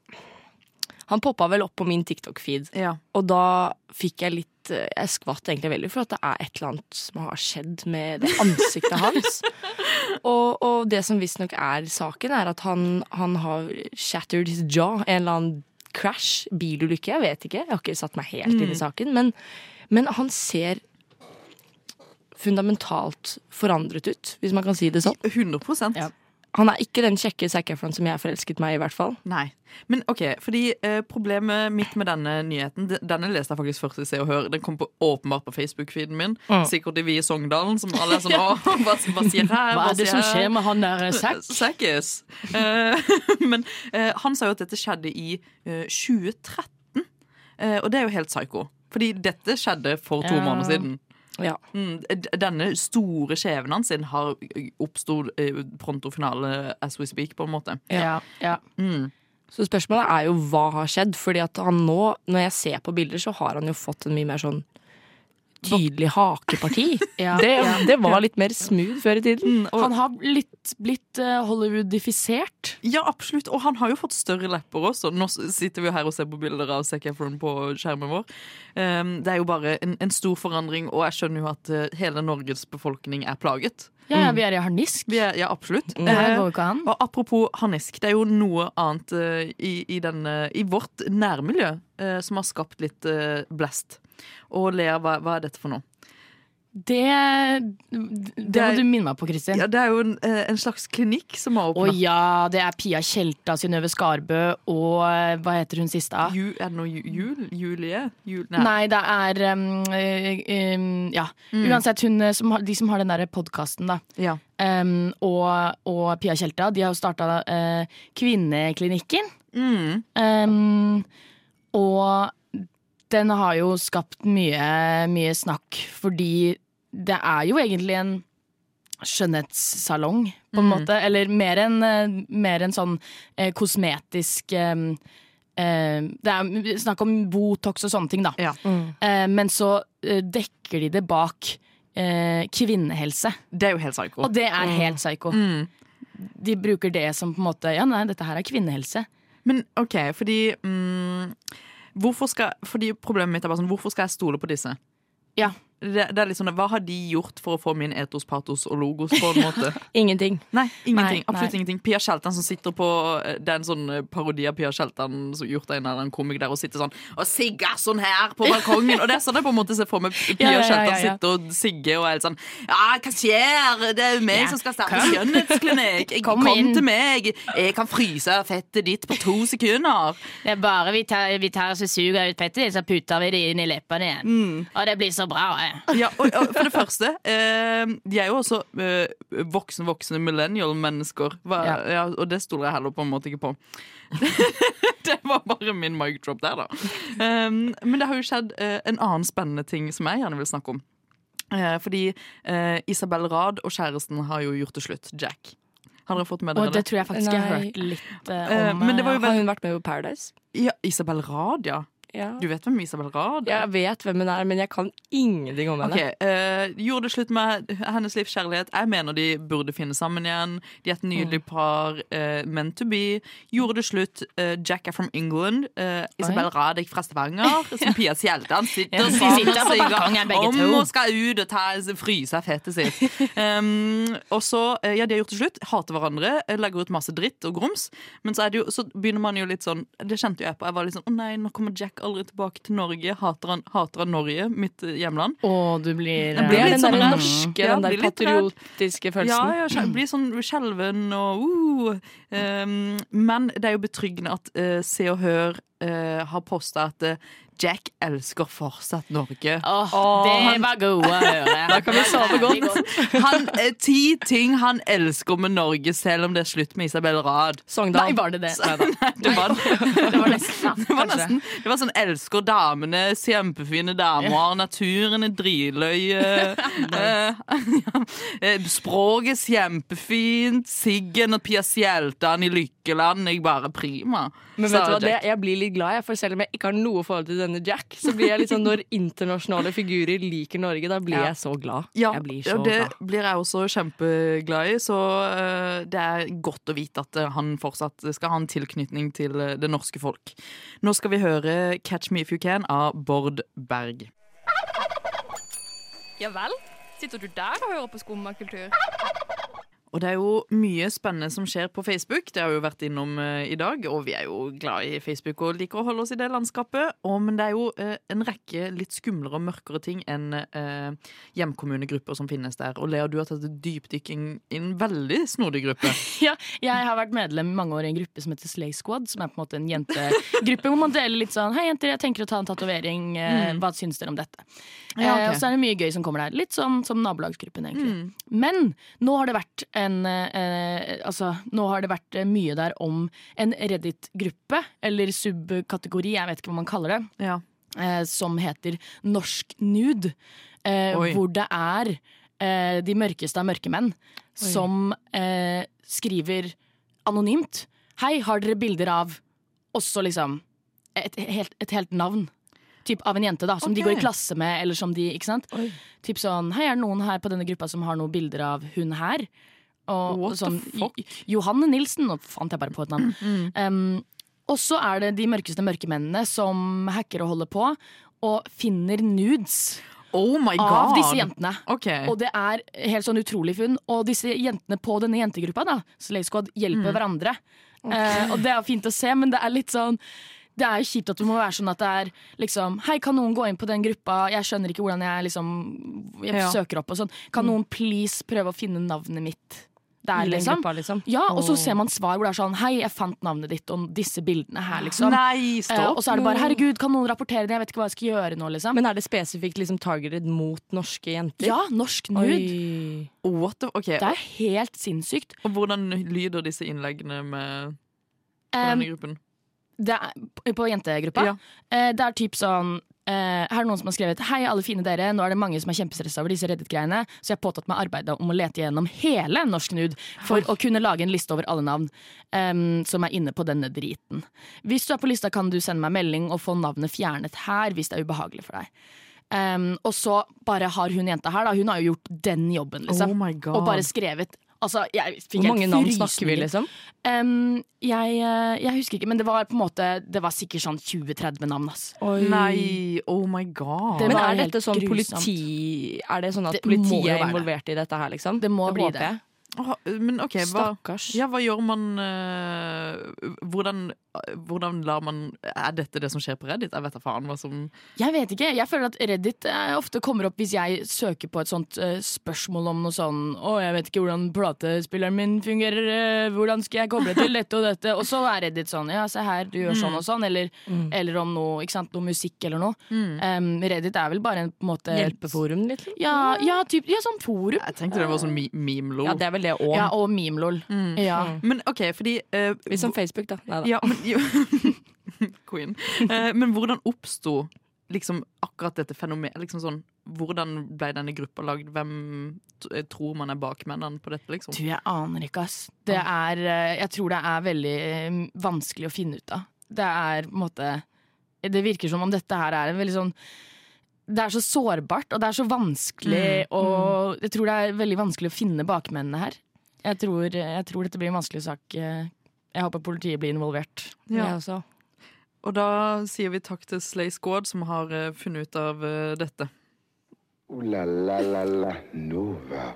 [SPEAKER 5] Han poppa vel opp på min TikTok-feed,
[SPEAKER 4] Ja.
[SPEAKER 5] og da fikk jeg litt eh, Jeg skvatt egentlig veldig for at det er et eller annet som har skjedd med det ansiktet hans. Og, og det som visstnok er saken, er at han, han har shattered his jaw. En eller annen crash, bilulykke, jeg vet ikke. Jeg har ikke satt meg helt inn i saken. Men, men han ser fundamentalt forandret ut, hvis man kan si det sånn.
[SPEAKER 4] 100
[SPEAKER 3] Ja.
[SPEAKER 5] Han er ikke den kjekke Zac Efron som jeg forelsket meg i, hvert fall.
[SPEAKER 4] Nei. Men ok, fordi eh, problemet mitt med denne nyheten Denne leste jeg faktisk først i Se og Hør. Den kom på, åpenbart på Facebook-feeden min.
[SPEAKER 5] Mm.
[SPEAKER 4] Sikkert i Vi i Sogndalen, som alle er sånn Å, hva, hva sier her?
[SPEAKER 3] Hva er det som skjer med han der Zac? Zack?
[SPEAKER 4] Zackis. Eh, men eh, han sa jo at dette skjedde i eh, 2013. Eh, og det er jo helt psycho. Fordi dette skjedde for to
[SPEAKER 3] Ja.
[SPEAKER 4] måneder siden.
[SPEAKER 5] Ja.
[SPEAKER 4] Mm, denne store skjebnen sin har oppstått eh, pronto finale as we speak, på en måte.
[SPEAKER 3] Ja, ja.
[SPEAKER 4] Mm.
[SPEAKER 5] Så spørsmålet er jo hva har skjedd, fordi at han nå, når jeg ser på bilder, så har han jo fått en mye mer sånn tydelig hakeparti.
[SPEAKER 3] Ja,
[SPEAKER 5] Det,
[SPEAKER 3] ja.
[SPEAKER 5] det var litt mer smooth før i tiden.
[SPEAKER 4] Mm, og,
[SPEAKER 3] Han har litt, blitt eh, Hollywoodifisert.
[SPEAKER 4] ja, absolutt. Og han har jo fått større lepper også. Nå sitter vi her og ser på bilder av Zac Efron på skjermen vår. Um, det er jo bare en, en stor forandring, og jeg skjønner jo at eh, hele Norges befolkning er plaget.
[SPEAKER 3] Ja, ja, vi er i harnisk.
[SPEAKER 4] Vi er, ja, absolutt.
[SPEAKER 3] Det
[SPEAKER 4] Eh,
[SPEAKER 3] går ikke an.
[SPEAKER 4] Og apropos harnisk, det er jo noe annet eh, i, i, denne, i vårt nærmiljø eh, som har skapt litt eh, blest. Og Lea, hva, hva er dette for noe?
[SPEAKER 3] Det, det
[SPEAKER 4] er-
[SPEAKER 3] må du minne meg på, Kristin.
[SPEAKER 4] Ja, det er jo en, eh, en slags klinikk som har
[SPEAKER 3] Å ja, det er Pia Tjelta, Synnøve Skarbø og eh, hva heter hun siste?
[SPEAKER 4] Ju, er det noe jul? Julie? Jul?
[SPEAKER 3] Nei, det er um, um, Ja. Uansett, hun, som de som har den derre podkasten, da.
[SPEAKER 4] Ja.
[SPEAKER 3] Um, og, og Pia Tjelta, de har jo starta Kvinneklinikken.
[SPEAKER 4] Mm.
[SPEAKER 3] Og den har jo skapt mye, mye snakk, fordi det er jo egentlig en skjønnhetssalong, på en
[SPEAKER 4] Mm.
[SPEAKER 3] måte. Eller mer en, eh, en sånn eh, kosmetisk eh, eh, Det er snakk om Botox og sånne ting, da.
[SPEAKER 4] Ja.
[SPEAKER 3] Eh, men så eh, dekker de det bak eh, kvinnehelse.
[SPEAKER 4] Det er jo helt psyko.
[SPEAKER 3] Og det er helt psyko.
[SPEAKER 4] Mm.
[SPEAKER 3] De bruker det som på en måte Ja, nei, dette her er kvinnehelse.
[SPEAKER 4] Men OK, fordi mm, Hvorfor skal Fordi problemet mitt er bare sånn Hvorfor skal jeg stole på disse?
[SPEAKER 3] Ja.
[SPEAKER 4] Det, det er litt sånn, Hva har de gjort for å få min etos, patos og logos på en måte?
[SPEAKER 5] Ingenting.
[SPEAKER 4] Nei, ingenting.
[SPEAKER 3] Nei,
[SPEAKER 4] absolutt
[SPEAKER 3] nei.
[SPEAKER 4] ingenting. Pia Skjeltan som sitter på Det er en sånn eh, parodi av Pia Skjeltan som gjort av en eller annen komiker der og sitter sånn og sigger sånn her på balkongen. Og det er sånn jeg på en måte ser for meg Pia
[SPEAKER 3] Ja, Skjeltan ja, ja, ja.
[SPEAKER 4] sitte og sigger og er helt sånn Ja, hva skjer? Det er jo meg som skal starte
[SPEAKER 3] kom.
[SPEAKER 4] skjønnhetsklinikk.
[SPEAKER 3] Kom
[SPEAKER 4] Kom,
[SPEAKER 3] inn.
[SPEAKER 4] til meg. Jeg kan fryse fettet ditt på to sekunder.
[SPEAKER 3] Det er bare vi tar, vi tar så suger ut fettet ditt, så putter vi det inn i leppene igjen.
[SPEAKER 4] Mm.
[SPEAKER 3] Og det blir så bra. Eh.
[SPEAKER 4] Ja, og, og for det første, eh, de er jo også eh, voksne, voksne millennial-mennesker.
[SPEAKER 3] Ja.
[SPEAKER 4] Ja, og det stoler jeg heller på en måte ikke på. det var bare min mic drop der, da. Um, men det har jo skjedd eh, en annen spennende ting som jeg gjerne vil snakke om. Eh, fordi eh, Isabel Rad og kjæresten har jo gjort det slutt. Jack. Har dere fått med dere
[SPEAKER 3] det
[SPEAKER 4] det?
[SPEAKER 3] tror jeg faktisk jeg har hørt litt eh, om.
[SPEAKER 4] men det var jo
[SPEAKER 5] Har hun vært med på Paradise?
[SPEAKER 4] Ja, Isabel Rad, ja.
[SPEAKER 5] Ja.
[SPEAKER 4] Du vet hvem Isabel Rad er?
[SPEAKER 5] Jeg vet hvem hun er, men jeg kan ingenting om henne.
[SPEAKER 4] Okay, uh, Gjorde det slutt med hennes livskjærlighet. Jeg mener de burde finne sammen igjen. De er et nydelig par. Uh, meant to be. Gjorde det slutt. Uh, Jack er from England. Isabel ikke fra Stavanger. Som Pia Sjeldan sitter
[SPEAKER 3] Ja,
[SPEAKER 4] sammen og om og skal ut og ta, fryse fettet sitt. Um, og så, ja, De har gjort det slutt. Hater hverandre. Legger ut masse dritt og grums. Men så, er det jo, så begynner man jo litt sånn Det kjente jo jeg på. Jeg var litt sånn Å nei, nå kommer Jack aldri tilbake til Norge. Hater han, hater han Norge, mitt eh, hjemland?
[SPEAKER 3] Å, du blir
[SPEAKER 4] Jeg blir
[SPEAKER 5] er
[SPEAKER 4] litt
[SPEAKER 5] den der
[SPEAKER 4] sånn,
[SPEAKER 5] norske,
[SPEAKER 4] ja,
[SPEAKER 5] den der patriotiske følelsen.
[SPEAKER 4] Ja, jeg blir sånn skjelven og uh. um, Men det er jo betryggende at uh, Se og Hør uh, har posta at Jack elsker fortsatt Norge.
[SPEAKER 3] Åh, det var gode å høre.
[SPEAKER 5] Da kan vi sove godt.
[SPEAKER 4] Han, eh, ti ting han elsker med Norge, selv om det er slutt med Isabel Rad.
[SPEAKER 5] Sogndal.
[SPEAKER 3] Nei, var det det?
[SPEAKER 4] Nei, det var,
[SPEAKER 3] Det var nesten,
[SPEAKER 4] det var nesten Det var sånn 'elsker damene', kjempefine damer, naturen er dritløye. eh, ja, eh, Språket kjempefint, Siggen og Pia Sjeltan i Lykkeland, jeg bare prima.
[SPEAKER 5] Men vet du hva, det, jeg blir litt glad, jeg, for selv om jeg ikke har noe forhold til denne Jack, så blir jeg litt sånn når internasjonale figurer liker Norge, da blir
[SPEAKER 4] Ja.
[SPEAKER 5] jeg så glad.
[SPEAKER 4] Ja,
[SPEAKER 5] jeg blir
[SPEAKER 4] ja,
[SPEAKER 5] så
[SPEAKER 4] det
[SPEAKER 5] glad.
[SPEAKER 4] blir jeg også kjempeglad i. Så uh, det er godt å vite at uh, han fortsatt skal ha en tilknytning til uh, det norske folk. Nå skal vi høre 'Catch Me If You Can' av Bård Berg.
[SPEAKER 8] Ja vel? Sitter du der og hører på skummakultur?
[SPEAKER 4] Og det er jo mye spennende som skjer på Facebook. Det har vi jo vært innom eh, i dag. Og vi er jo glad i Facebook og liker å holde oss i det landskapet. Og, men det er jo eh, en rekke litt skumlere og mørkere ting enn eh, hjemkommunegrupper som finnes der. Og Lea, du har tatt et dypdykk i en veldig snodig gruppe.
[SPEAKER 3] Ja, jeg har vært medlem i mange år i en gruppe som heter Slay Squad, som er på en måte en jentegruppe hvor man deler litt sånn Hei, jenter, jeg tenker å ta en tatovering.
[SPEAKER 4] Mm.
[SPEAKER 3] Hva syns dere om dette?
[SPEAKER 4] Ja, ok.
[SPEAKER 3] eh, og så er det mye gøy som kommer der. Litt sånn som nabolagsgruppen, egentlig.
[SPEAKER 4] Mm.
[SPEAKER 3] Men nå har det vært en eh, Altså, nå har det vært eh, mye der om en Reddit-gruppe, eller subkategori, jeg vet ikke hva man kaller det,
[SPEAKER 4] Ja.
[SPEAKER 3] eh, som heter Norsk nude. Eh, hvor det er eh, de mørkeste av mørke menn som eh, skriver anonymt. Hei, har dere bilder av også liksom et helt, et helt navn? Typ av en jente da, som de går i klasse med, eller som de, ikke sant?
[SPEAKER 5] Oi.
[SPEAKER 3] Typ sånn, hei, er det noen her på denne gruppa som har noen bilder av hun her? Og,
[SPEAKER 4] What
[SPEAKER 3] sånn,
[SPEAKER 4] the fuck?
[SPEAKER 3] Johanne Nilsen, nå fant jeg bare på et navn. Um, og så er det de mørkeste mørkemennene som hacker og holder på, og finner nudes
[SPEAKER 4] Oh my god!
[SPEAKER 3] av disse jentene.
[SPEAKER 4] Okay.
[SPEAKER 3] Og det er helt sånn utrolig funn. Og disse jentene på denne jentegruppa, da, Slay Squad, hjelper hverandre. Eh, og det er fint å se, men det er litt sånn det er jo kjipt at det må være sånn at det er liksom Hei, kan noen gå inn på den gruppa? Jeg skjønner ikke hvordan jeg liksom Jeg
[SPEAKER 4] Ja.
[SPEAKER 3] søker opp og sånn. Kan noen please prøve å finne navnet mitt der, liksom?
[SPEAKER 5] gruppa, liksom.
[SPEAKER 3] Ja, og så ser man svar hvor det er sånn Hei, jeg fant navnet ditt og disse bildene her, liksom.
[SPEAKER 4] Nei,
[SPEAKER 3] Eh, og så er det bare herregud, kan noen rapportere det? Jeg vet ikke hva jeg skal gjøre nå, liksom.
[SPEAKER 5] Men er det spesifikt liksom targeted mot norske jenter?
[SPEAKER 3] ja, norsk nude.
[SPEAKER 5] Oi.
[SPEAKER 4] What the, ok,
[SPEAKER 3] Det er helt sinnssykt.
[SPEAKER 4] Og hvordan lyder disse innleggene med på
[SPEAKER 3] Um,
[SPEAKER 4] denne gruppen?
[SPEAKER 3] det er, på jentegruppa.
[SPEAKER 4] Ja.
[SPEAKER 3] Eh, det er typ sånn eh, Her er noen som har skrevet Hei alle fine dere, nå er det mange som er kjempestressa over disse Reddit-greiene, så jeg har påtatt meg arbeidet om å lete gjennom hele Norsk Nude for å kunne lage en liste over alle navn um, som er inne på denne driten. Hvis du er på lista, kan du sende meg melding og få navnet fjernet her hvis det er ubehagelig for deg. Um, og så bare har hun jenta her, da. Hun har jo gjort den jobben, liksom.
[SPEAKER 4] Oh
[SPEAKER 3] og bare skrevet Altså, jeg fikk
[SPEAKER 5] Hvor mange navn snakker vi, liksom?
[SPEAKER 3] Um, jeg, eh, jeg husker ikke, men det var på en måte Det var sikkert sånn 20-30 navn. ass.
[SPEAKER 4] Nei, oh my god.
[SPEAKER 3] Det
[SPEAKER 5] Men er dette sånn
[SPEAKER 3] grusomt.
[SPEAKER 5] politi Er det sånn at
[SPEAKER 3] Det
[SPEAKER 5] politiet er
[SPEAKER 3] det.
[SPEAKER 5] involvert i dette her, liksom?
[SPEAKER 3] Det må bli
[SPEAKER 5] håper
[SPEAKER 3] det.
[SPEAKER 4] Oh, Men ok, hva, ja, hva gjør man uh, hvordan, hvordan lar man Er dette det som skjer på Reddit? Jeg vet da faen hva som
[SPEAKER 3] Jeg vet ikke. Jeg føler at Reddit eh, ofte kommer opp hvis jeg søker på et sånt eh, spørsmål om noe sånn Å, jeg vet ikke hvordan platespilleren min fungerer, eh, hvordan skal jeg koble til dette og dette? Og så er Reddit sånn Ja, se her, du gjør sånn og sånn. Eller, eller om noe, ikke sant, noe musikk eller noe. Um, Reddit er vel bare en på en måte
[SPEAKER 5] Hjelpeforum, litt?
[SPEAKER 3] Ja, ja, typ, ja, sånn forum.
[SPEAKER 4] Jeg tenkte det var sånn me- meme-lol.
[SPEAKER 5] Ja, det er vel det òg.
[SPEAKER 3] Ja, og memelol. Ja.
[SPEAKER 4] Men OK, fordi uh,
[SPEAKER 5] Litt som Facebook, da. Neida.
[SPEAKER 4] Ja, men jo, Queen. Eh, men hvordan oppsto liksom akkurat dette fenomenet? Liksom sånn, hvordan ble denne gruppa lagd? Hvem eh, tror man er bakmennene på dette, liksom?
[SPEAKER 3] Du, jeg aner ikke, ass. Det er, eh, jeg tror det er veldig eh, vanskelig å finne ut av. Det er på en måte det virker som om dette her er en veldig sånn Det er så sårbart, og det er så vanskelig
[SPEAKER 4] Mm,
[SPEAKER 3] og Jeg tror det er veldig vanskelig å finne bakmennene her. Jeg tror, jeg tror dette blir en vanskelig sak. Jeg håper politiet blir involvert.
[SPEAKER 4] Ja.
[SPEAKER 5] Jeg også.
[SPEAKER 4] Og da sier vi takk til Slay Squad, som har eh, funnet ut av eh, dette.
[SPEAKER 2] Uh, la la la la Nova.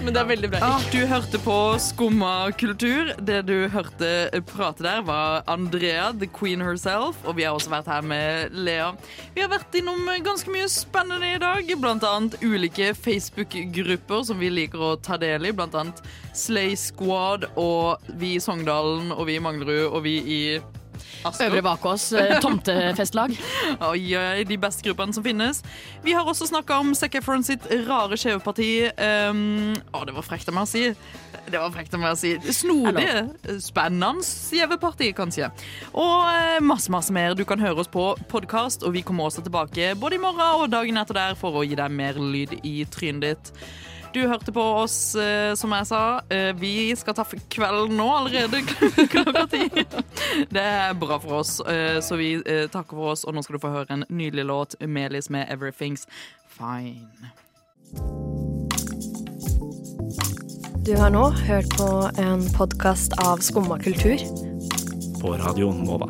[SPEAKER 5] Men det er veldig bra.
[SPEAKER 4] Du hørte på Skumma kultur. Det du hørte prate der, var Andrea, the queen herself. Og vi har også vært her med Lea. Vi har vært innom ganske mye spennende i dag. Blant annet ulike Facebook-grupper som vi liker å ta del i. Blant annet Slay Squad og vi i Sogndalen og vi i Manglerud og vi i Asker.
[SPEAKER 3] Øvre Bakås, eh, tomtefestlag.
[SPEAKER 4] Oi, oi, de beste gruppene som finnes. Vi har også snakka om Zac Efron sitt rare skjeveparti. Um, å, det var frekt av meg å si. Det var frekt av meg å si. Snodig, spennende skjeveparti, kanskje. Og eh, masse, masse mer. Du kan høre oss på podkast, og vi kommer også tilbake både i morgen og dagen etter der for å gi deg mer lyd i trynet ditt. Du hørte på oss, eh, som jeg sa. Eh, vi skal ta kvelden nå allerede klokka ti. Det er bra for oss, eh, så vi takker for oss. Og nå skal du få høre en nydelig låt, Melis med 'Everything's Fine'.
[SPEAKER 9] Du har nå hørt på en podkast av Skumma kultur.
[SPEAKER 10] På Radio Nova.